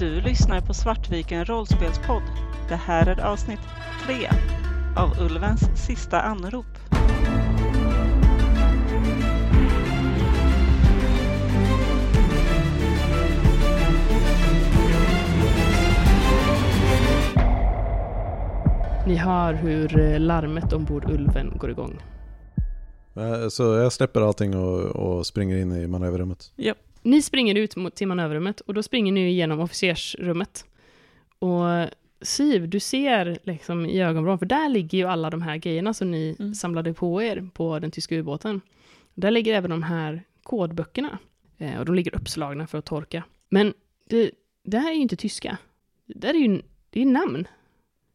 Du lyssnar på Svartviken rollspelspodd. Det här är avsnitt 3 av Ulvens sista anrop. Ni hör hur eh, larmet ombord Ulven går igång. Eh, Så jag släpper allting och, och springer in i manöverrummet. Ni springer ut mot till manöverrummet och då springer ni igenom officersrummet. Och Siv, du ser liksom i ögonvrån, för där ligger ju alla de här grejerna som ni Mm. samlade på er på den tyska ubåten. Där ligger även de här kodböckerna. Eh, och de ligger uppslagna för att torka. Men det, det här är ju inte tyska. Det är ju det är namn.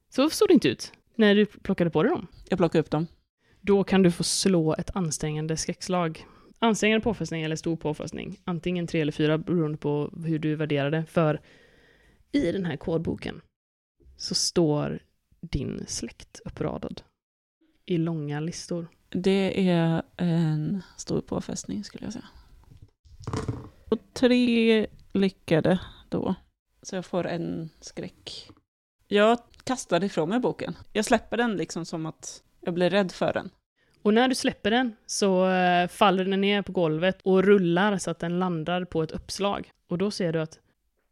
Så såg det inte ut när du plockade på dig dem. Jag plockar upp dem. Då kan du få slå ett ansträngande skräckslag. Ansträngande påfrestning eller stor påfrestning. Antingen tre eller fyra beroende på hur du värderar det. För i den här kodboken så står din släkt uppradad. I långa listor. Det är en stor påfrestning skulle jag säga. Och tre lyckade då. Så jag får en skräck. Jag kastar ifrån mig boken. Jag släpper den liksom som att jag blir rädd för den. Och när du släpper den så eh, faller den ner på golvet och rullar så att den landar på ett uppslag. Och då ser du att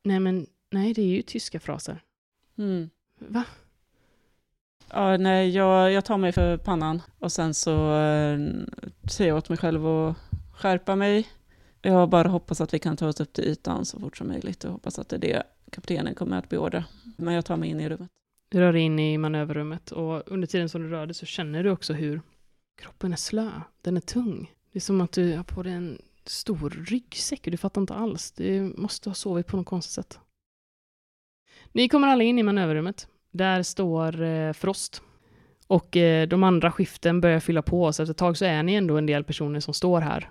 nej men nej det är ju tyska fraser. Mm. Va? Ja, nej, jag, jag tar mig för pannan och sen så eh, säger jag åt mig själv att skärpa mig. Jag bara hoppas att vi kan ta oss upp till ytan så fort som möjligt och hoppas att det är det kaptenen kommer att beordra. Men jag tar mig in i rummet. Du rör dig in i manöverrummet och under tiden som du rör dig så känner du också hur kroppen är slö. Den är tung. Det är som att du har på dig en stor ryggsäck och du fattar inte alls. Du måste ha sovit på något konstigt sätt. Ni kommer alla in i manöverrummet. Där står eh, Frost. Och eh, de andra skiften börjar fylla på, så efter ett tag så är ni ändå en del personer som står här.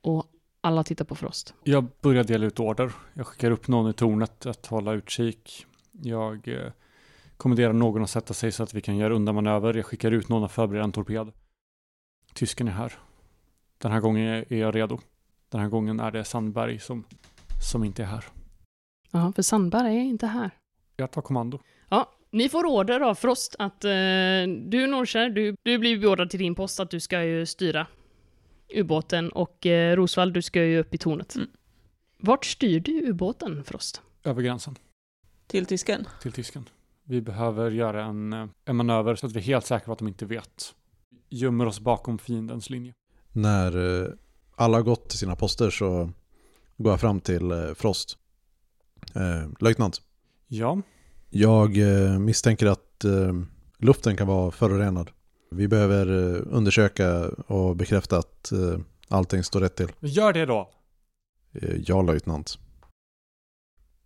Och alla tittar på Frost. Jag börjar dela ut order. Jag skickar upp någon i tornet att hålla utkik. Jag eh, kommenderar någon att sätta sig så att vi kan göra undanmanöver. Jag skickar ut någon att förbereda en torped. Tysken är här. Den här gången är jag redo. Den här gången är det Sandberg som, som inte är här. Ja, för Sandberg är inte här. Jag tar kommando. Ja, ni får order av Frost att eh, du Norskär, du, du blir beordrad till din post att du ska ju styra ubåten och eh, Rosvall, du ska ju upp i tornet. Mm. Vart styr du ubåten, Frost? Över gränsen Till tysken. till tysken. Vi behöver göra en, eh, en manöver så att vi är helt säkra på att de inte vet. Gömmer oss bakom fiendens linje. När eh, alla har gått till sina poster så går jag fram till eh, Frost. Eh, löjtnant, Ja, jag eh, misstänker att luften kan vara förorenad. Vi behöver eh, undersöka och bekräfta att allting står rätt till. gör det då. Ja, löjtnant.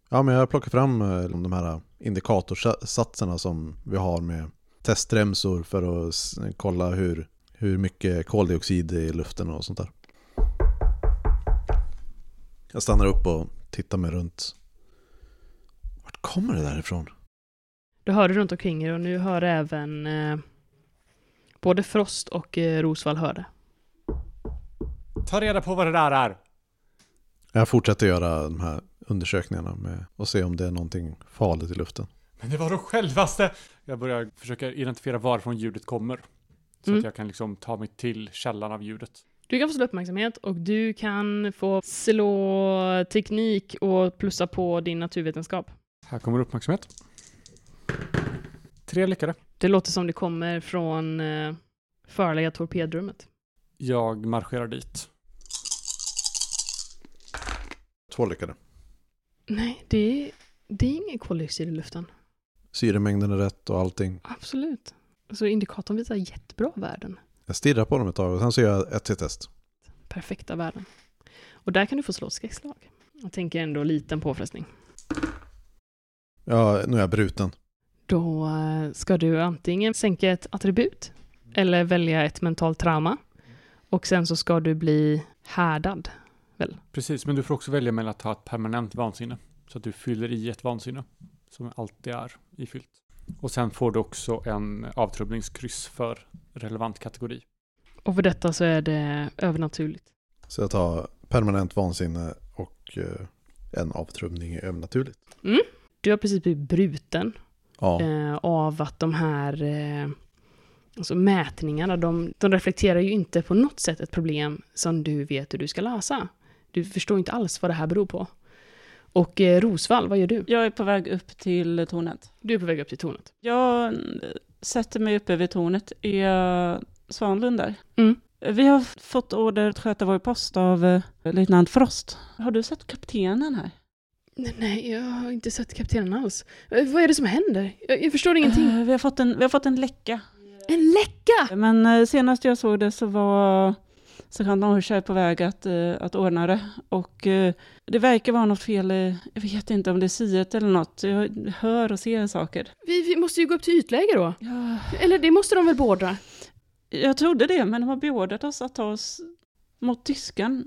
Ja, men jag plockar fram de här indikatorsatserna som vi har med testremsor för att kolla hur, hur mycket koldioxid det är i luften och sånt där. Jag stannar upp och tittar mig runt. Vart kommer det där ifrån? Du hör det runt omkring er och nu hör även eh, både Frost och eh, Rosvall hör det. Ta reda på vad det där är. Jag fortsätter göra de här undersökningarna med och se om det är någonting farligt i luften. Men det var de självaste! Jag börjar försöka identifiera varifrån ljudet kommer. Så Mm. att jag kan liksom ta mig till källan av ljudet. Du kan få slå uppmärksamhet och du kan få slå teknik och plussa på din naturvetenskap. Här kommer uppmärksamhet. Tre lyckade. Det låter som det kommer från eh, farliga torpedrummet. Jag marscherar dit. Två lyckade. Nej, det är, det är ingen koldioxid i luften. Syremängden är rätt och allting. Absolut. Så indikatorn visar jättebra värden. Jag stirrar på dem ett tag och sen så gör jag ett till test. Perfekta värden. Och där kan du få slå ett skräckslag. Jag tänker ändå liten påfrestning. Ja, nu är jag bruten. Då eh, ska du antingen sänka ett attribut eller välja ett mentalt trauma. Och sen så ska du bli härdad. Precis, men du får också välja mellan att ha ett permanent vansinne. Så att du fyller i ett vansinne. Som alltid är ifyllt. Och sen får du också en avtrubblingskryss för relevant kategori. Och för detta så är det övernaturligt. Så jag tar permanent vansinne och eh, en avtrubbning är övernaturligt. Du har precis blivit bruten Ja, eh, av att de här eh, alltså mätningarna, de, de reflekterar ju inte på något sätt ett problem som du vet hur du ska lösa. Du förstår inte alls vad det här beror på. Och eh, Rosvall, vad gör du? Jag är på väg upp till tornet. Du är på väg upp till tornet. Jag eh, sätter mig uppe vid tornet. Är Svanlund där? Mm. Vi har fått order att sköta vår post av eh, löjtnant Frost. Har du sett kaptenen här? Nej, jag har inte sett kaptenen alls. Eh, Vad är det som händer? Jag, jag förstår ingenting. Eh, Vi har fått en, vi har fått en läcka. En läcka! Men eh, senast jag såg det så var sergeant Norrskär på väg att, eh, att ordna det. Och eh, det verkar vara något fel, jag vet inte om det är siet eller något. Jag hör och ser saker. Vi, vi måste ju gå upp till ytläge då. Ja, Eller det måste de väl beordra? jag trodde det, men de har beordrat oss att ta oss mot tyskan,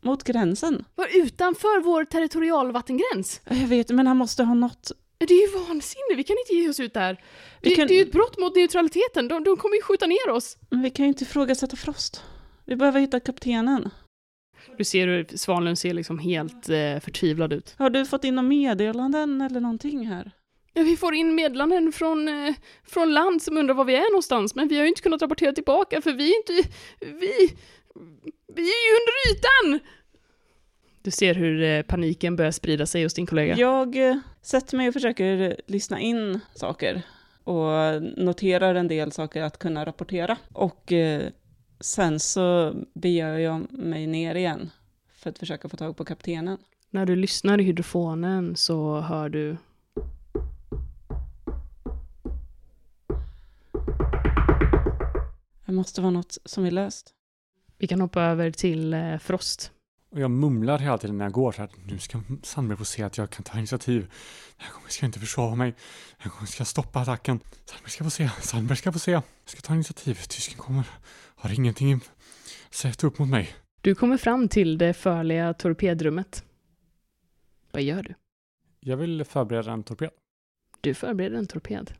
mot gränsen. Var utanför vår territorialvattengräns? Jag vet, men han måste ha något. Det är ju vansinne, vi kan inte ge oss ut där. Det, kan- det är ju ett brott mot neutraliteten, de, de kommer ju skjuta ner oss. Men vi kan ju inte ifrågasätta Frost. Vi behöver hitta kaptenen. Du ser hur Svanlund ser liksom helt eh, förtvivlad ut. Har du fått in några meddelanden eller någonting här? Ja, vi får in meddelanden från, eh, från land som undrar var vi är någonstans, men vi har ju inte kunnat rapportera tillbaka för vi är inte... Vi... Vi är ju under ytan! Du ser hur eh, paniken börjar sprida sig hos din kollega. Jag eh, sätter mig och försöker lyssna in saker och noterar en del saker att kunna rapportera. Och eh, sen så beger jag mig ner igen för att försöka få tag på kaptenen. När du lyssnar i hydrofonen så hör du... Det måste vara något som är löst. Vi kan hoppa över till eh, Frost. Och jag mumlar hela tiden när jag går så här. Nu ska Sandberg få se att jag kan ta initiativ. Den här gången ska jag inte försova mig. Den här gången ska jag stoppa attacken. Sandberg ska få se. Sandberg ska få se. Jag ska ta initiativ. Tysken kommer. Har ingenting sett upp mot mig. Du kommer fram till det förliga torpedrummet. Vad gör du? Jag vill förbereda en torped. Du förbereder en torped.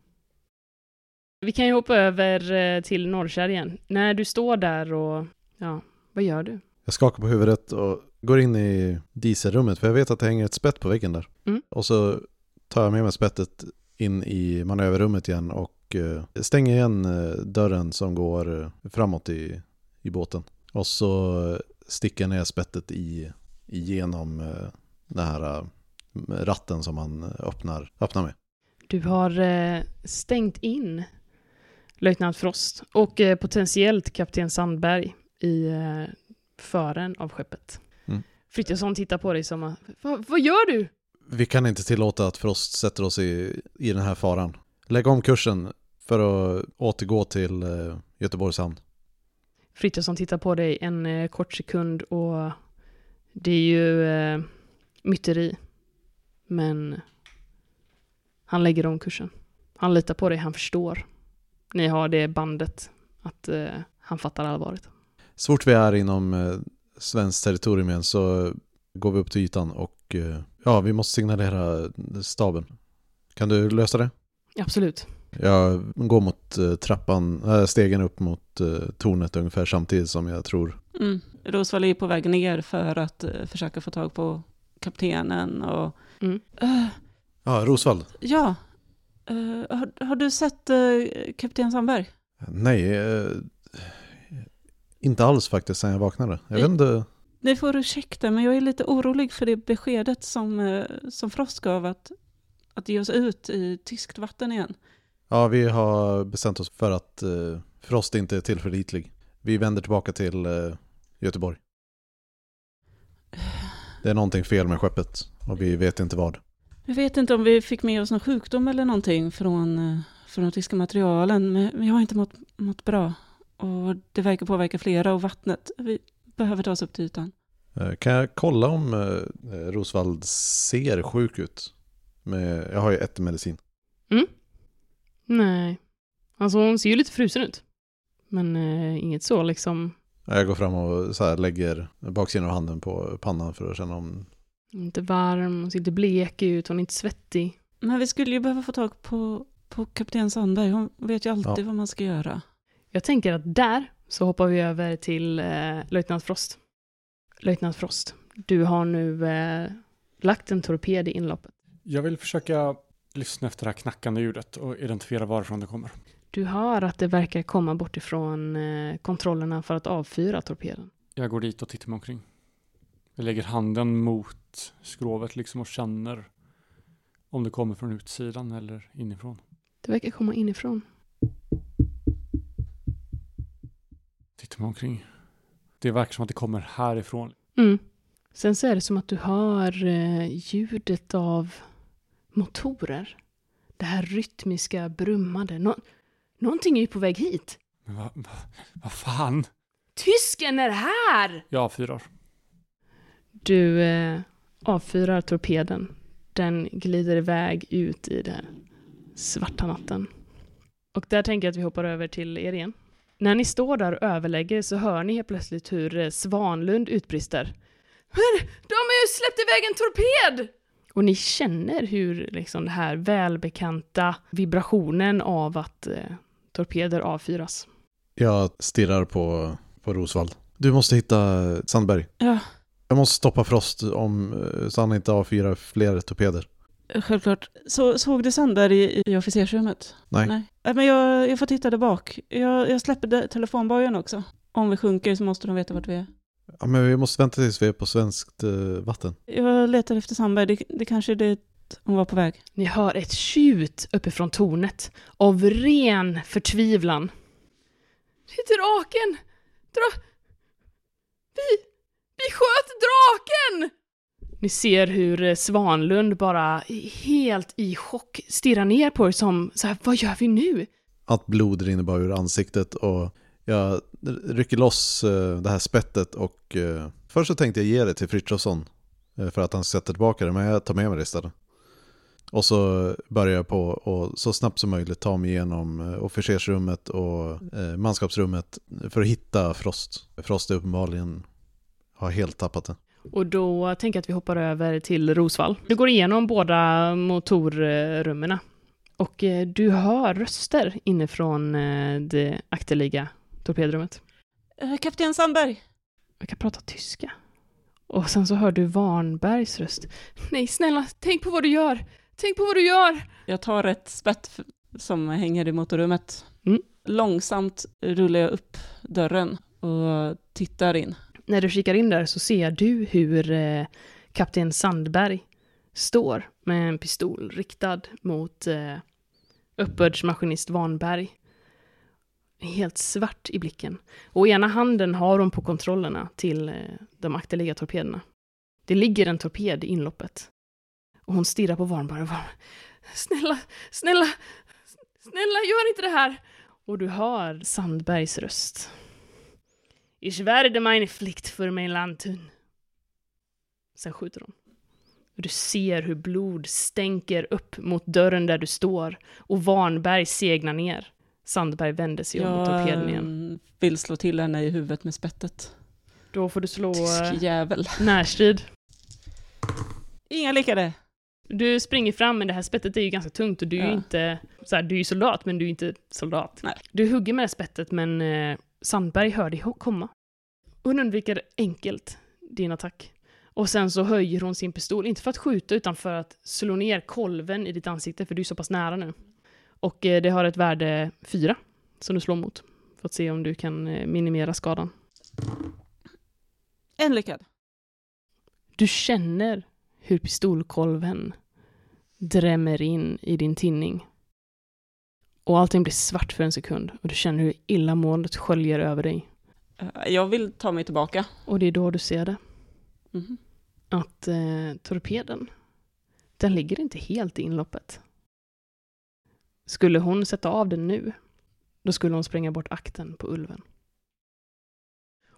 Vi kan ju hoppa över eh, till Norrkärr igen. När du står där och... Ja, vad gör du? Jag skakar på huvudet och går in i dieselrummet för jag vet att det hänger ett spett på väggen där. Mm. Och så tar jag med mig spettet in i manöverrummet igen och eh, stänger igen eh, dörren som går eh, framåt i, i båten. Och så sticker jag ner spettet i, igenom eh, den här ratten som man öppnar, öppnar med. Du har stängt in löjtnant Frost och potentiellt kapten Sandberg i fören av skeppet. Mm. Frithiofsson tittar på dig som att, "Va- vad gör du? Vi kan inte tillåta att Frost sätter oss i, i den här faran. Lägg om kursen för att återgå till eh, Göteborgs hamn. Frithiofsson tittar på dig en eh, kort sekund och det är ju eh, myteri. Men han lägger om kursen. Han litar på dig, han förstår. Ni har det bandet att eh, han fattar allvaret. Så fort vi är inom eh, svenskt territorium igen så går vi upp till ytan och eh, ja, vi måste signalera staben. Kan du lösa det? Absolut. Jag går mot eh, trappan, äh, stegen upp mot eh, tornet ungefär samtidigt som jag tror. Mm. Rosvall är på väg ner för att eh, försöka få tag på kaptenen och... Mm. Eh, Ja, Rosvall. ja. Eh, har, har du sett eh, kapten Sandberg? Nej, inte alls faktiskt sen jag vaknade. Jag vet inte. Ni får ursäkta, men jag är lite orolig för det beskedet som, eh, som Frost gav att, att ge oss ut i tyskt vatten igen. Ja, vi har bestämt oss för att eh, Frost inte är tillförlitlig. Vi vänder tillbaka till eh, Göteborg. Det är någonting fel med skeppet och vi vet inte vad. Jag vet inte om vi fick med oss någon sjukdom eller någonting från, eh, från de tyska materialen, men jag har inte mått, mått bra. Och det verkar påverka flera och vattnet. Vi behöver ta oss upp till ytan. Eh, Kan jag kolla om eh, Rosvald ser sjuk ut? Med, jag har ju ett medicin. Nej. Alltså hon ser ju lite frusen ut. Men eh, inget så liksom, Jag går fram och så här lägger baksidan av handen på pannan för att känna om... inte varm, hon ser inte blek ut, hon är inte svettig. Men vi skulle ju behöva få tag på, på kapten Sandberg. Hon vet ju alltid Ja. vad man ska göra. Jag tänker att där så hoppar vi över till eh, löjtnant Frost. Löjtnant Frost, du har nu eh, lagt en torped i inloppet. Jag vill försöka lyssna efter det här knackande ljudet och identifiera varifrån det kommer. Du hör att det verkar komma bort ifrån eh, kontrollerna för att avfyra torpeden. Jag går dit och tittar mig omkring. Jag lägger handen mot skrovet liksom och känner om det kommer från utsidan eller inifrån. Det verkar komma inifrån. Tittar mig omkring. Det verkar som att det kommer härifrån. Mm. Sen så är det som att du hör eh, ljudet av motorer. Det här rytmiska brummande. Nå- Någonting är ju på väg hit. Men vad va, vad fan? Tysken är här! Jag avfyrar. Du eh, avfyrar torpeden. Den glider iväg ut i den svarta natten. Och där tänker jag att vi hoppar över till er igen. När ni står där och överlägger så hör ni helt plötsligt hur eh, Svanlund utbrister. Men de har ju släppt iväg en torped! Och ni känner hur liksom det här välbekanta vibrationen av att eh, torpeder avfyras. Jag stirrar på, på Rosvald. Du måste hitta Sandberg. Ja, Jag måste stoppa Frost om, eh, så han inte avfyrar fler torpeder. Självklart. Så, såg du Sandberg i, i officersrummet? Nej. Nej. Nej, men jag, jag får titta där bak. Jag, jag släpper telefonbojen också. Om vi sjunker så måste de veta vart vi är. Ja, men vi måste vänta tills vi är på svenskt eh, vatten. Jag letar efter Sandberg. Det, det kanske är dit hon var på väg. Ni hör ett tjut uppifrån tornet av ren förtvivlan. Det är draken! Dra... Vi... Vi sköt draken! Ni ser hur eh, Svanlund bara helt i chock stirrar ner på er som så här, vad gör vi nu? Allt blod rinner bara ur ansiktet och jag rycker loss eh, det här spettet och eh, först så tänkte jag ge det till Frithiofsson för att han sätter tillbaka det, men jag tar med mig det istället. Och så börjar jag på och så snabbt som möjligt ta mig igenom officersrummet och manskapsrummet för att hitta Frost. Frost är uppenbarligen har helt tappat det. Och då tänker jag att vi hoppar över till Rosvall. Du går igenom båda motorrummen och eh, du hör röster inifrån eh, det akterliga torpedrummet. Eh, Kapten Sandberg! Jag kan prata tyska. Och sen så hör du Varnbergs röst. Nej, snälla, tänk på vad du gör! Tänk på vad du gör! Jag tar ett spett som hänger i motorrummet. Mm. Långsamt rullar jag upp dörren och tittar in. När du kikar in där så ser du hur eh, kapten Sandberg står med en pistol riktad mot eh, uppbördsmaskinist Vanberg. Helt svart i blicken. Och ena handen har hon på kontrollerna till eh, de akterliga torpederna. Det ligger en torped i inloppet. Och hon stirrar på Vanberg och bara Snälla, snälla, snälla gör inte det här! Och du hör Sandbergs röst. Ich werde meine Pflicht für mein Land tun. Sen skjuter de. Och du ser hur blod stänker upp mot dörren där du står och Varnberg segnar ner. Sandberg vänder sig om mot Jag torpeden igen. mm, vill slå till henne i huvudet med spettet. Då får du slå eh, Tysk jävel. närstrid. Inga lyckade. Du springer fram, men det här spettet är ju ganska tungt och du är ju Ja. inte... Så här, du är ju soldat, men du är inte soldat. Nej. Du hugger med det här spettet, men eh, Sandberg hör dig komma. Hon undviker enkelt din attack. Och sen så höjer hon sin pistol, inte för att skjuta, utan för att slå ner kolven i ditt ansikte, för du är så pass nära nu. Och eh, det har ett värde 4, som du slår mot. För att se om du kan eh, minimera skadan. En lyckad. Du känner hur pistolkolven drämmer in i din tinning. Och allting blir svart för en sekund och du känner hur illamåendet sköljer över dig. Eh, Jag vill ta mig tillbaka. Och det är då du ser det. Mhm. Att eh, torpeden, den ligger inte helt i inloppet. Skulle hon sätta av den nu, då skulle hon spränga bort akten på ulven.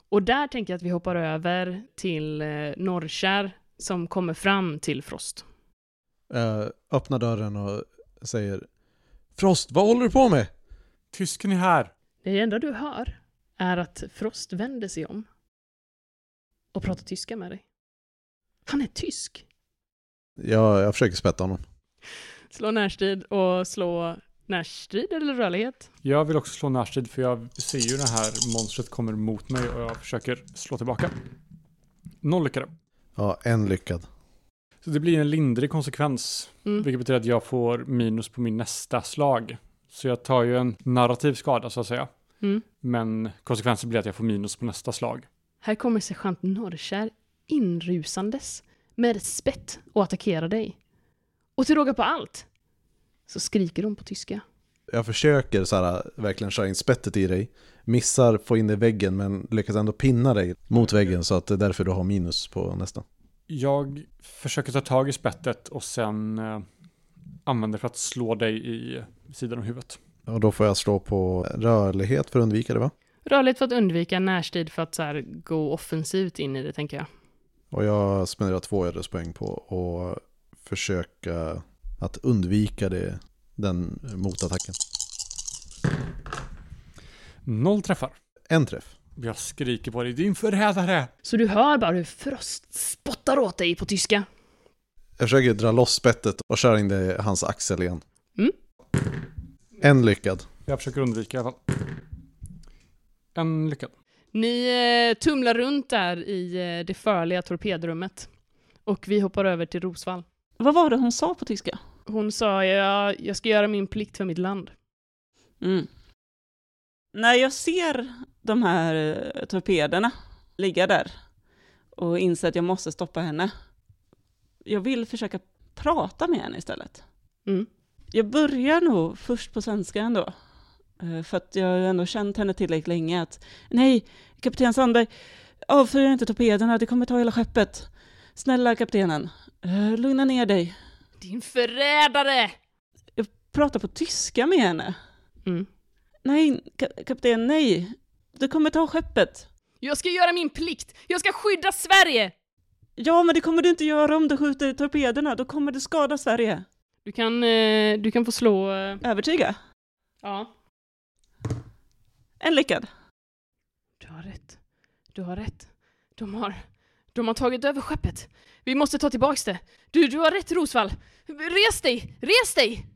Och där tänker jag att vi hoppar över till eh, Norrkär som kommer fram till Frost. Jag öppnar dörren och säger Frost, vad håller du på med? Tysken är här. Det enda du hör är att Frost vänder sig om och pratar tyska med dig. Han är tysk. Jag, jag försöker spätta honom. Slå närstrid och slå närstrid eller rörlighet. Jag vill också slå närstrid för jag ser ju det här monstret kommer mot mig och jag försöker slå tillbaka. Noll lyckade. Ja, en lyckad. Så det blir en lindrig konsekvens, Mm. vilket betyder att jag får minus på min nästa slag. Så jag tar ju en narrativ skada så att säga. Mm. Men konsekvensen blir att jag får minus på nästa slag. Här kommer sergeant Norrkär inrusandes med ett spett och attackerar dig. Och till råga på allt så skriker hon på tyska. Jag försöker så här, verkligen köra in spettet i dig. Missar få in det i väggen men lyckas ändå pinna dig mot väggen så att det är därför du har minus på nästa. Jag försöker ta tag i spettet och sen eh, använder för att slå dig i sidan av huvudet. Och då får jag slå på rörlighet för att undvika det va? Rörligt för att undvika närstrid för att så här, gå offensivt in i det, tänker jag. Och jag spenderar två ödespoäng på att försöka att undvika det, den motattacken. Noll träffar. En träff. Jag skriker på dig, din förrädare! Så du hör bara hur Frost spottar åt dig på tyska. Jag försöker dra loss spettet och köra in det i hans axel igen. Mm. En lyckad. Jag försöker undvika i alla fall. En lyckad. Ni eh, tumlar runt där i eh, det förliga torpedrummet. Och vi hoppar över till Rosvall. Vad var det hon sa på tyska? Hon sa, jag, jag ska göra min plikt för mitt land. Mm. När jag ser de här eh, torpederna ligga där och inser att jag måste stoppa henne. Jag vill försöka prata med henne istället. Mm. Jag börjar nog först på svenska ändå. Eh, För att jag har ändå känt henne tillräckligt länge att nej, kapten Sandberg, avfyra inte torpederna, det kommer ta hela skeppet. Snälla kaptenen, eh, lugna ner dig. Din förrädare! Prata på tyska med henne. Mm. Nej, ka- kapten, nej. Det kommer ta skeppet. Jag ska göra min plikt! Jag ska skydda Sverige! Ja, men det kommer du inte göra om du skjuter torpederna. Då kommer du skada Sverige. Du kan, eh, du kan få slå... Eh, Övertyga. ja. En lyckad. Du har rätt. Du har rätt. De har... De har tagit över skeppet. Vi måste ta tillbaks det. Du, du har rätt Rosvall. Res dig! Res dig!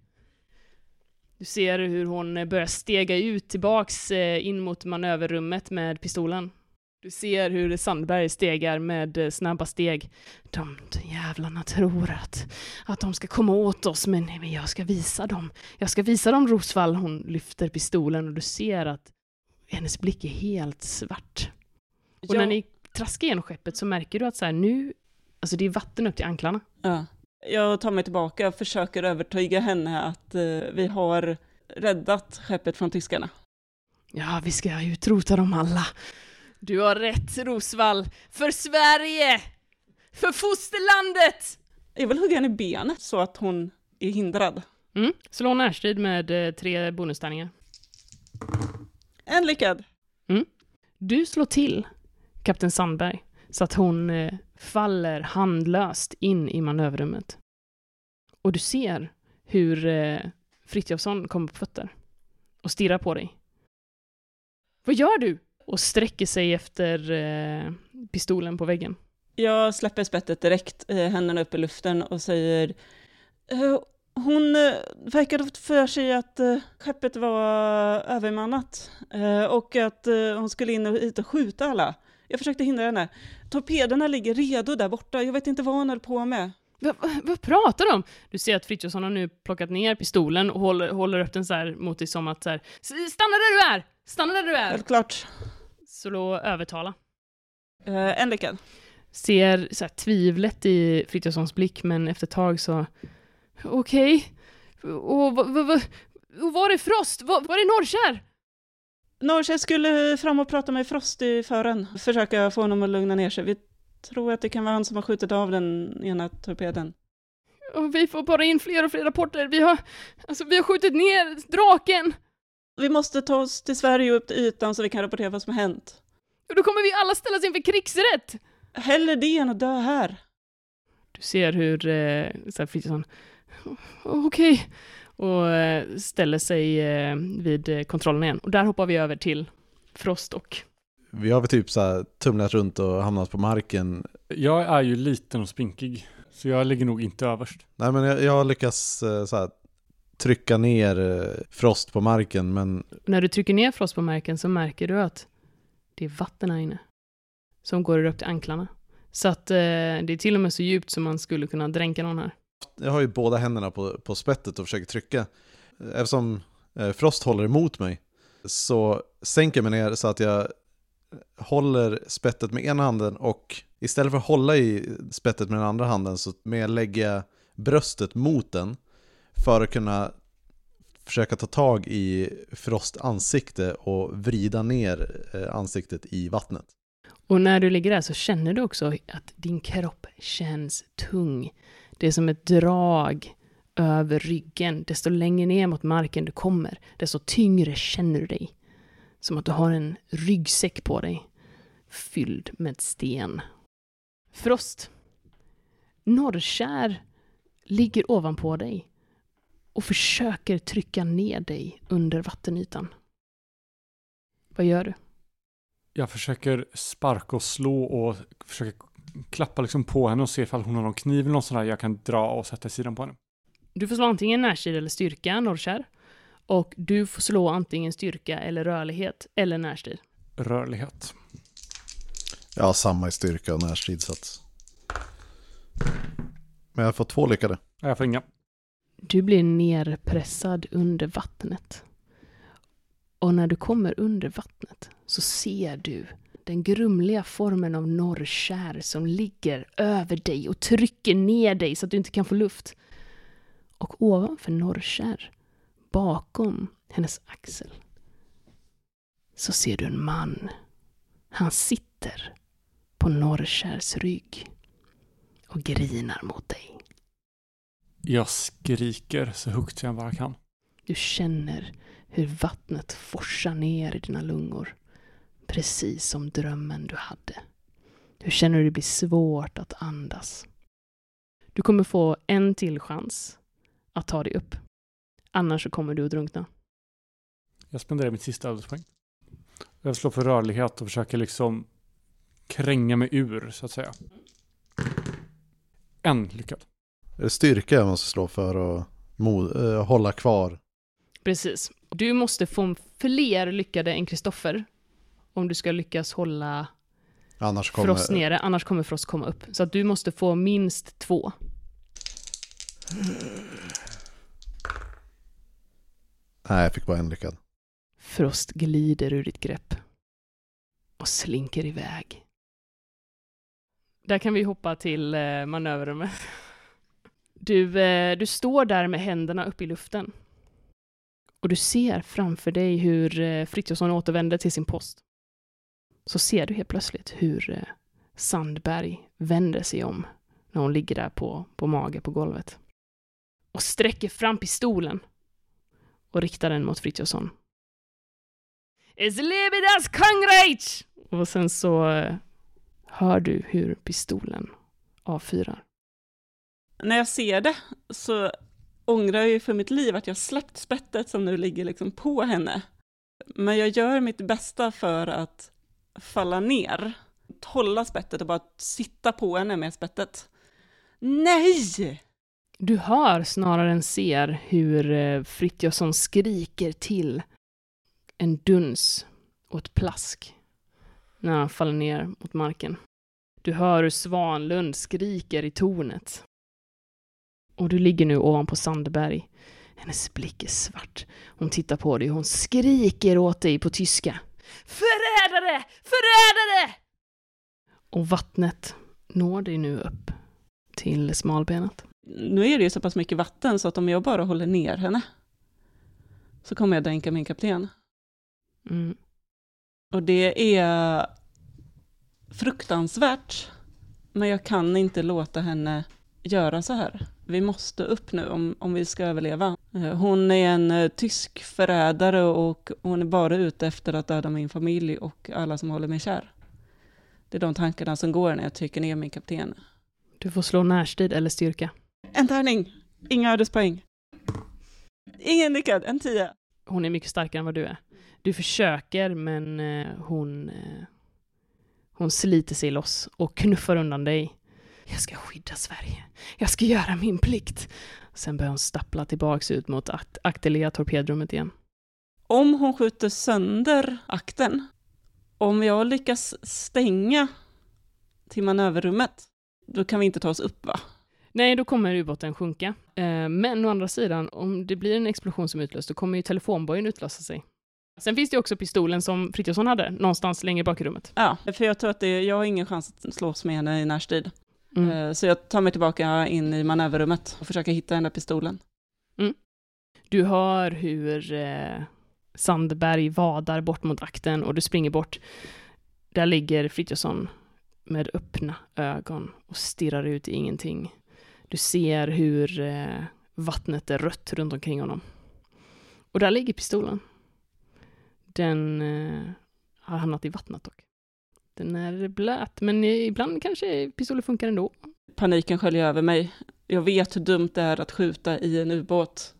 Du ser hur hon eh, börjar stega ut tillbaks eh, in mot manöverrummet med pistolen. Du ser hur Sandberg stegar med eh, snabba steg. De jävlarna tror att, att de ska komma åt oss, men, nej, men jag ska visa dem. Jag ska visa dem Rosvall. Hon lyfter pistolen och du ser att hennes blick är helt svart. Och Ja. när ni traskar genom skeppet så märker du att så här, nu, alltså det är vatten upp till anklarna. Ja. Jag tar mig tillbaka och försöker övertyga henne att eh, vi har räddat skeppet från tyskarna. Ja, vi ska utrota dem alla. Du har rätt, Rosvall. För Sverige! För fosterlandet! Jag vill hugga henne i benet så att hon är hindrad. Mm. Slå närstrid med eh, tre bonustärningar. En lyckad. Du slår till kapten Sandberg så att hon eh, faller handlöst in i manöverrummet. Och du ser hur eh, Frithiofsson kommer på fötter och stirrar på dig. Vad gör du? Och sträcker sig efter eh, pistolen på väggen. Jag släpper spettet direkt, eh, händerna upp i luften och säger eh, hon eh, verkade ha för sig att eh, skeppet var eh, övermannat eh, och att eh, hon skulle in och hit och skjuta alla. Jag försökte hindra henne. Torpederna ligger redo där borta. Jag vet inte vad hon höll på med. Vad, vad, vad pratar de om? Du ser att Frithiofsson har nu plockat ner pistolen och håller, håller upp den så här mot dig som att så här, "S- Stanna där du är! Stanna där du är! Helt klart. Slå övertala. Eh, en lyckad. Ser så här, tvivlet i Frithiofssons blick, men efter ett tag så... Okej. Och, vad- vad- vad- och var är Frost? Var, var är Norrkär? Norrkär skulle fram och prata med Frost i fören. Försöka få honom att lugna ner sig. Vi tror att det kan vara han som har skjutit av den ena torpeden. Och vi får bara in fler och fler rapporter. Vi har, alltså, vi har skjutit ner draken. Vi måste ta oss till Sverige och upp till ytan så vi kan rapportera vad som har hänt. Och då kommer vi alla ställas inför krigsrätt. Hellre det än att dö här. Du ser hur eh, här, Frithiofsson... Och eh, ställer sig eh, vid eh, kontrollen igen. Och där hoppar vi över till Frost och... Vi har väl typ så här tumlat runt och hamnat på marken. Jag är ju liten och spinkig. Så jag ligger nog inte överst. Nej men jag, jag lyckas så här, trycka ner Frost på marken men När du trycker ner Frost på marken så märker du att det är vatten här inne. Som går upp till anklarna. Så att eh, det är till och med så djupt som man skulle kunna dränka någon här. Jag har ju båda händerna på, på spettet och försöker trycka. Eftersom eh, Frost håller emot mig så sänker jag mig ner så att jag håller spettet med ena handen och istället för att hålla i spettet med den andra handen så med jag bröstet mot den för att kunna försöka ta tag i Frost ansikte och vrida ner eh, ansiktet i vattnet. Och när du ligger där så känner du också att din kropp känns tung. Det är som ett drag över ryggen. Desto längre ner mot marken du kommer, desto tyngre känner du dig. Som att du har en ryggsäck på dig, fylld med sten. Frost. Norrkär ligger ovanpå dig och försöker trycka ner dig under vattenytan. Vad gör du? Jag försöker sparka och slå och försöker klappa liksom på henne och se ifall hon har någon kniv eller något sånt där jag kan dra och sätta i sidan på henne. Du får slå antingen närstrid eller styrka, norrkär. Och du får slå antingen styrka eller rörlighet eller närstrid. Rörlighet. Har samma i styrka och närstrid så att... Men jag har fått två lyckade. Ja, Jag får inga. Du blir nerpressad under vattnet. Och när du kommer under vattnet så ser du den grumliga formen av norrkär som ligger över dig och trycker ner dig så att du inte kan få luft. Och ovanför norrkär, bakom hennes axel, så ser du en man. Han sitter på norrkärs rygg och grinar mot dig. Jag skriker så högt jag bara kan. Du känner hur vattnet forsar ner i dina lungor. Precis som drömmen du hade. Du känner hur det blir svårt att andas. Du kommer få en till chans att ta dig upp. Annars så kommer du att drunkna. Jag spenderar mitt sista ödespoäng. Jag slår för rörlighet och försöker liksom kränga mig ur, så att säga. En lyckad. Är det styrka jag måste slå för att eh, hålla kvar? Precis. Du måste få fler lyckade än Kristoffer om du ska lyckas hålla Annars kommer... Frost nere, annars kommer Frost komma upp. Så att du måste få minst två. Nej, jag fick bara en lyckad. Frost glider ur ditt grepp och slinker iväg. Där kan vi hoppa till eh, manöverrummet. Du, eh, du står där med händerna upp i luften. Och du ser framför dig hur eh, Frithiofsson återvänder till sin post. Så ser du helt plötsligt hur eh, Sandberg vänder sig om när hon ligger där på, på mage på golvet. Och sträcker fram pistolen och riktar den mot Frithiofsson. Es lebe das Kongreich! Och sen så eh, hör du hur pistolen avfyrar. När jag ser det så ångrar jag ju för mitt liv att jag släppt spettet som nu ligger liksom på henne. Men jag gör mitt bästa för att falla ner, hålla spettet och bara sitta på henne med spettet. Nej! Du hör snarare än ser hur eh, Frithiofsson skriker till en duns och ett plask när han faller ner mot marken. Du hör hur Svanlund skriker i tornet. Och du ligger nu ovanpå Sandberg. Hennes blick är svart. Hon tittar på dig och hon skriker åt dig på tyska. Förrädare! Förrädare! Och vattnet når dig nu upp till smalbenet. Nu är det ju så pass mycket vatten så att om jag bara håller ner henne så kommer jag dränka min kapten. Mm. Och det är fruktansvärt. Men jag kan inte låta henne göra så här. Vi måste upp nu om, om vi ska överleva. Eh, Hon är en eh, tysk förrädare och hon är bara ute efter att döda min familj och alla som håller mig kär. Det är de tankarna som går när jag trycker ner min kapten. Du får slå närstrid eller styrka. En tärning! Inga ödespoäng. Ingen lyckad, en tia. Hon är mycket starkare än vad du är. Du försöker, men eh, hon, hon sliter sig loss och knuffar undan dig. Jag ska skydda Sverige. Jag ska göra min plikt. Sen börjar hon stappla tillbaks ut mot akt- Actelia torpedrummet igen. Om hon skjuter sönder akten, om jag lyckas stänga till manöverrummet, då kan vi inte ta oss upp va? Nej, då kommer ubåten sjunka. Eh, men å andra sidan, om det blir en explosion som utlöst, då kommer ju telefonbojen utlösa sig. Sen finns det också pistolen som Frithiofsson hade, någonstans längre bak i rummet. Ja, för jag tror att det, jag har ingen chans att slåss med henne i närstrid. Mm. Eh, Så jag tar mig tillbaka in i manöverrummet och försöker hitta den där pistolen. Du hör hur eh, Sandberg vadar bort mot akten och du springer bort. Där ligger Frithiofsson med öppna ögon och stirrar ut i ingenting. Du ser hur eh, vattnet är rött runt omkring honom. Och där ligger pistolen. Den har hamnat i vattnet dock. Den är blöt, men ibland kanske pistolen funkar ändå. Paniken sköljer över mig. Jag vet hur dumt det är att skjuta i en ubåt,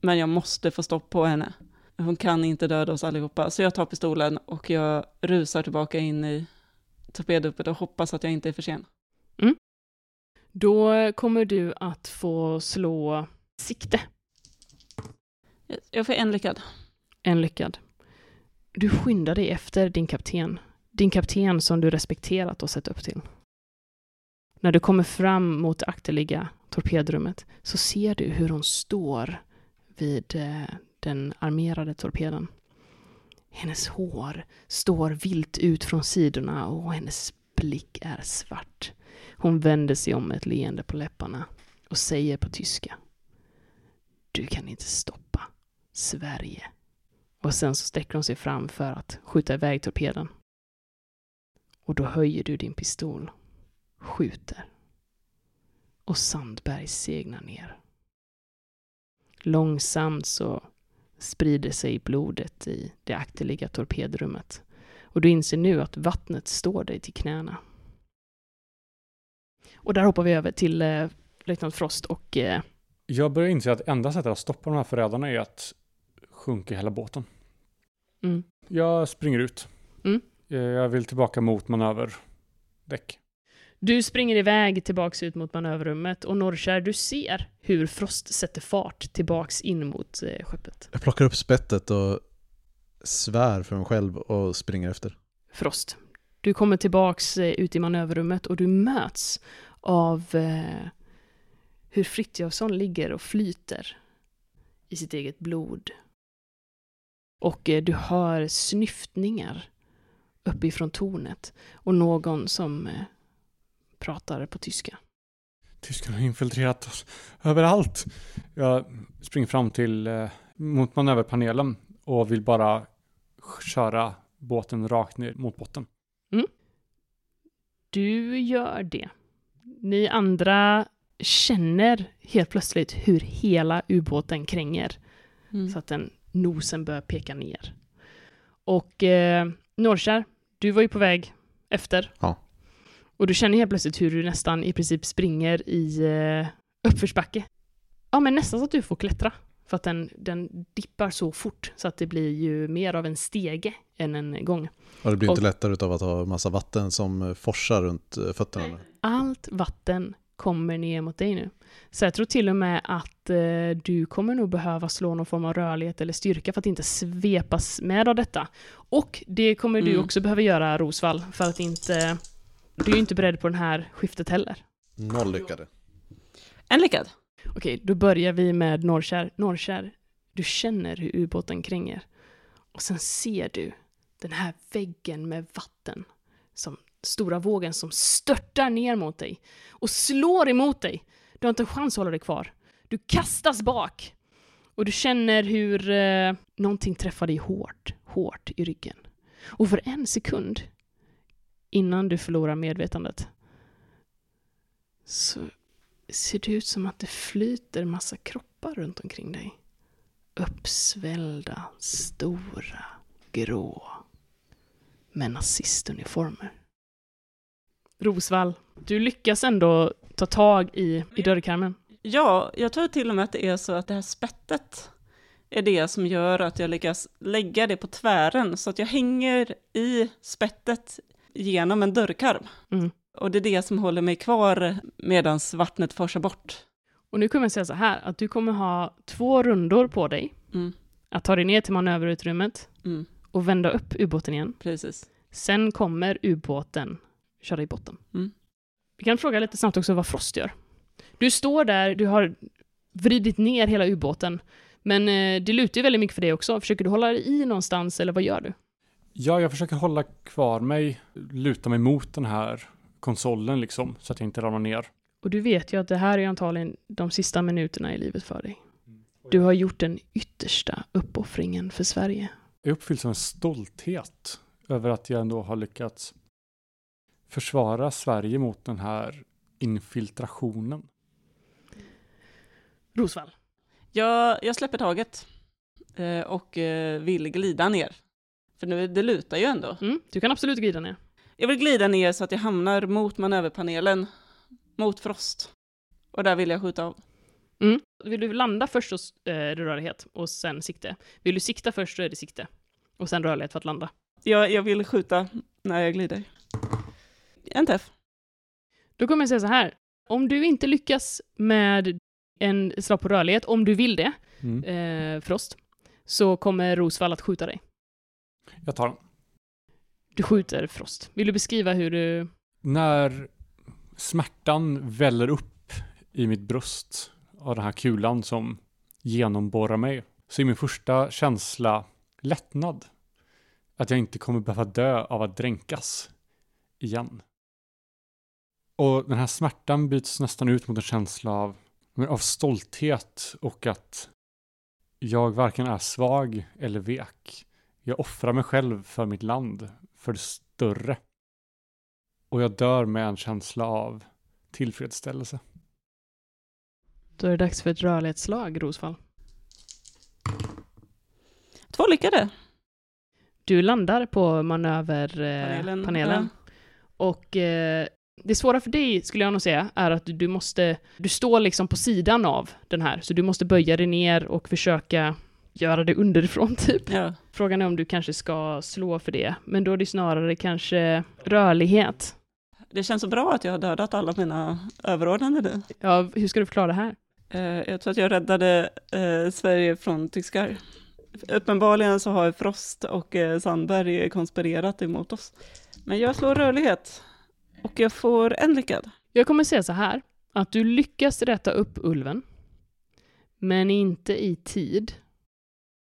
men jag måste få stopp på henne. Hon kan inte döda oss allihopa, så jag tar pistolen och jag rusar tillbaka in i torpedopet och hoppas att jag inte är för sen. Då kommer du att få slå sikte. Jag får en lyckad. En lyckad. Du skyndar dig efter din kapten. Din kapten som du respekterat och sett upp till. När du kommer fram mot det akterliga torpedrummet så ser du hur hon står vid eh, den armerade torpeden. Hennes hår står vilt ut från sidorna och hennes blick är svart. Hon vänder sig om med ett leende på läpparna och säger på tyska. Du kan inte stoppa Sverige. Och sen så sträcker hon sig fram för att skjuta iväg torpeden. Och då höjer du din pistol, skjuter. Och Sandberg segnar ner. Långsamt så sprider sig blodet i det akterliga torpedrummet. Och du inser nu att vattnet står dig till knäna. Och där hoppar vi över till eh, löjtnant Frost och eh, Jag börjar inse att enda sättet att stoppa de här förrädarna är att sjunka hela båten. mm, Jag springer ut. Eh, Jag vill tillbaka mot manöverdäck. Du springer iväg tillbaks ut mot manöverrummet och Norrkär, du ser hur Frost sätter fart tillbaks in mot eh, skeppet. Jag plockar upp spettet och svär för mig själv och springer efter. Frost, du kommer tillbaks eh, ut i manöverrummet och du möts av eh, hur Frithiofsson ligger och flyter i sitt eget blod. Och eh, du hör snyftningar uppifrån tornet och någon som eh, pratar på tyska. Tyskarna har infiltrerat oss överallt. Jag springer fram till eh, mot manöverpanelen och vill bara köra båten rakt ner mot botten. Du gör det. Ni andra känner helt plötsligt hur hela ubåten kränger Mm. så att den nosen börjar peka ner. Och eh, Norrkär, du var ju på väg efter. Ja. Och du känner helt plötsligt hur du nästan i princip springer i eh, uppförsbacke. Ja, men nästan så att du får klättra. För att den, den dippar så fort så att det blir ju mer av en stege än en gång. Och det blir inte Och- lättare utav att ha massa vatten som eh, forsar runt eh, fötterna. Allt vatten kommer ner mot dig nu. Så jag tror till och med att eh, du kommer nog behöva slå någon form av rörlighet eller styrka för att inte svepas med av detta. Och det kommer du Mm. också behöva göra, Rosvall, för att inte... Du är ju inte beredd på det här skiftet heller. Noll lyckade. En lyckad. Okej, då börjar vi med Norrkär. Norrkär, du känner hur ubåten kränger. Och sen ser du den här väggen med vatten. Som stora vågen som störtar ner mot dig. Och slår emot dig. Du har inte en chans att hålla dig kvar. Du kastas bak. Och du känner hur eh, någonting träffar dig hårt, hårt i ryggen. Och för en sekund innan du förlorar medvetandet så ser det ut som att det flyter massa kroppar runt omkring dig. Uppsvällda, stora, grå. Med nazistuniformer. Rosvall, du lyckas ändå ta tag i, i dörrkarmen. Ja, jag tror till och med att det är så att det här spettet är det som gör att jag lyckas lägga det på tvären, så att jag hänger i spettet genom en dörrkarm. Mm. Och det är det som håller mig kvar medan vattnet forsar bort. Och nu kommer jag säga så här, att du kommer ha två rundor på dig Mm, att ta dig ner till manöverutrymmet mm, och vända upp ubåten igen. precis. Sen kommer ubåten köra i botten. Mm. Vi kan fråga lite snabbt också vad Frost gör. Du står där, du har vridit ner hela ubåten, men eh, det lutar ju väldigt mycket för dig också. Försöker du hålla dig i någonstans eller vad gör du? Ja, jag försöker hålla kvar mig, luta mig mot den här konsolen liksom, så att jag inte ramlar ner. Och du vet ju att det här är antagligen de sista minuterna i livet för dig. Du har gjort den yttersta uppoffringen för Sverige. Jag uppfylls av en stolthet över att jag ändå har lyckats försvara Sverige mot den här infiltrationen. Rosvall. Jag, jag släpper taget eh, och eh, vill glida ner. För nu, det lutar ju ändå. Mm, du kan absolut glida ner. Jag vill glida ner så att jag hamnar mot manöverpanelen, mot Frost. Och där vill jag skjuta av. Mm. Vill du landa först så eh, är det rörlighet och sen sikte. Vill du sikta först så är det sikte. Och sen rörlighet för att landa. Jag, jag vill skjuta när jag glider. En träff. Då kommer jag säga så här. Om du inte lyckas med en slag på rörlighet, om du vill det, Mm. eh, Frost, så kommer Rosvall att skjuta dig. Jag tar den. Du skjuter Frost. Vill du beskriva hur du... När smärtan väller upp i mitt bröst av den här kulan som genomborrar mig så är min första känsla lättnad. Att jag inte kommer behöva dö av att dränkas igen. Och den här smärtan byts nästan ut mot en känsla av, av stolthet och att jag varken är svag eller vek. Jag offrar mig själv för mitt land, för det större. Och jag dör med en känsla av tillfredsställelse. Då är det dags för ett rörlighetsslag, Rosvall. Två lyckade. Du landar på manöverpanelen. Panelen, Eh, panelen. Och eh, det svåra för dig, skulle jag nog säga, är att du måste... Du står liksom på sidan av den här, så du måste böja dig ner och försöka göra det underifrån, typ. Ja. Frågan är om du kanske ska slå för det, men då är det snarare kanske rörlighet. Det känns så bra att jag har dödat alla mina överordnade nu. Ja, hur ska du förklara det här? Eh, jag tror att jag räddade eh, Sverige från tyskar. Uppenbarligen så har Frost och eh, Sandberg konspirerat emot oss. Men jag slår rörlighet och jag får en lyckad. Jag kommer säga så här, att du lyckas rätta upp ulven, men inte i tid.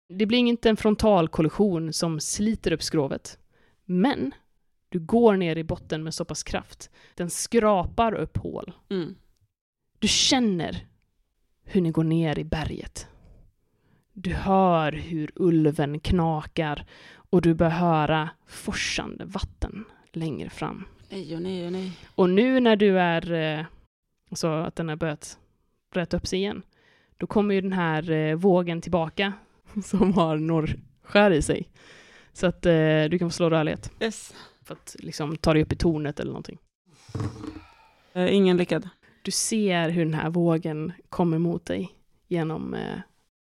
Det blir inte en frontalkollision som sliter upp skrovet, men du går ner i botten med så pass kraft. Den skrapar upp hål. Mm. Du känner hur ni går ner i berget. Du hör hur ulven knakar och du bör höra forsande vatten längre fram. Nej och nej och nej. Och nu när du är, eh, så att den har börjat rätta upp sig igen, då kommer ju den här eh, vågen tillbaka som har norrskär i sig. Så att eh, du kan få slå rörlighet Yes. för att liksom ta dig upp i tornet eller någonting. Ingen lyckad. Du ser hur den här vågen kommer mot dig genom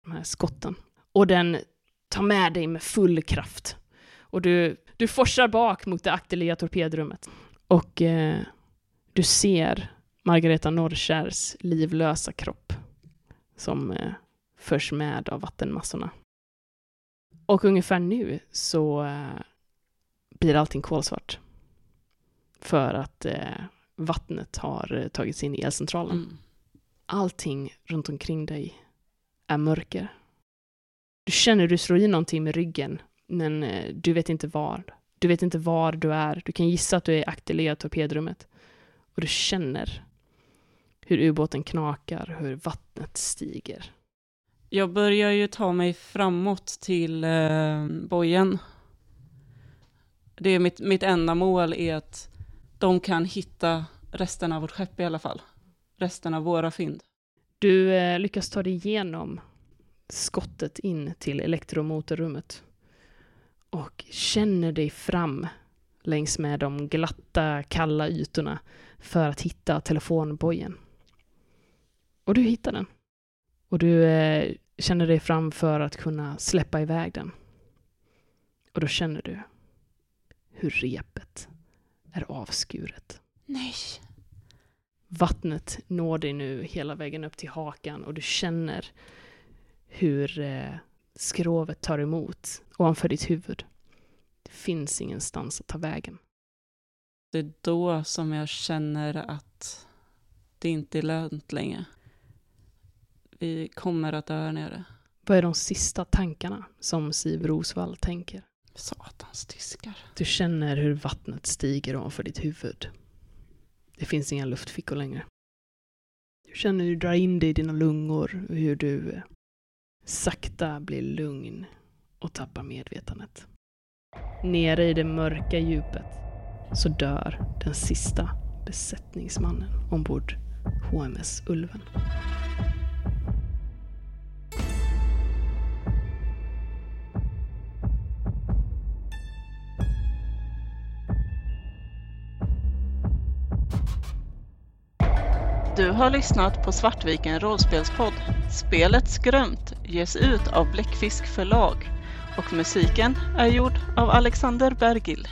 de här skotten. Och den tar med dig med full kraft. Och du, du forsar bak mot det akterliga torpedrummet. Och eh, du ser Margareta Norrkärs livlösa kropp som eh, förs med av vattenmassorna. Och ungefär nu så eh, blir allting kolsvart. För att eh, vattnet har eh, tagit sig in i elcentralen. Mm. Allting runt omkring dig är mörker. Du känner hur du slår i någonting med ryggen, men eh, du vet inte var. Du vet inte var du är. Du kan gissa att du är i akterliga torpedrummet. Och du känner hur ubåten knakar, hur vattnet stiger. Jag börjar ju ta mig framåt till eh, bojen. Det är mitt, mitt enda mål är att de kan hitta resten av vårt skepp i alla fall. Resten av våra fynd. Du eh, lyckas ta dig igenom skottet in till elektromotorrummet och känner dig fram längs med de glatta, kalla ytorna för att hitta telefonbojen. Och du hittar den. Och du eh, känner dig fram för att kunna släppa iväg den. Och då känner du hur repet är avskuret. Nej. Vattnet når dig nu hela vägen upp till hakan och du känner hur eh, skrovet tar emot ovanför ditt huvud. Det finns ingenstans att ta vägen. Det är då som jag känner att det inte är lönt längre. Vi kommer att dö här nere. Vad är de sista tankarna som Siv Rosvall tänker? Satans tyskar. Du känner hur vattnet stiger ovanför ditt huvud. Det finns inga luftfickor längre. Du känner hur du drar in det i dina lungor och hur du eh, sakta blir lugn och tappar medvetandet. Nere i det mörka djupet så dör den sista besättningsmannen ombord HMS Ulven. Har lyssnat på Svartviken rollspelspodd. Spelet Skrömt ges ut av Bläckfisk förlag och musiken är gjord av Alexander Bergil.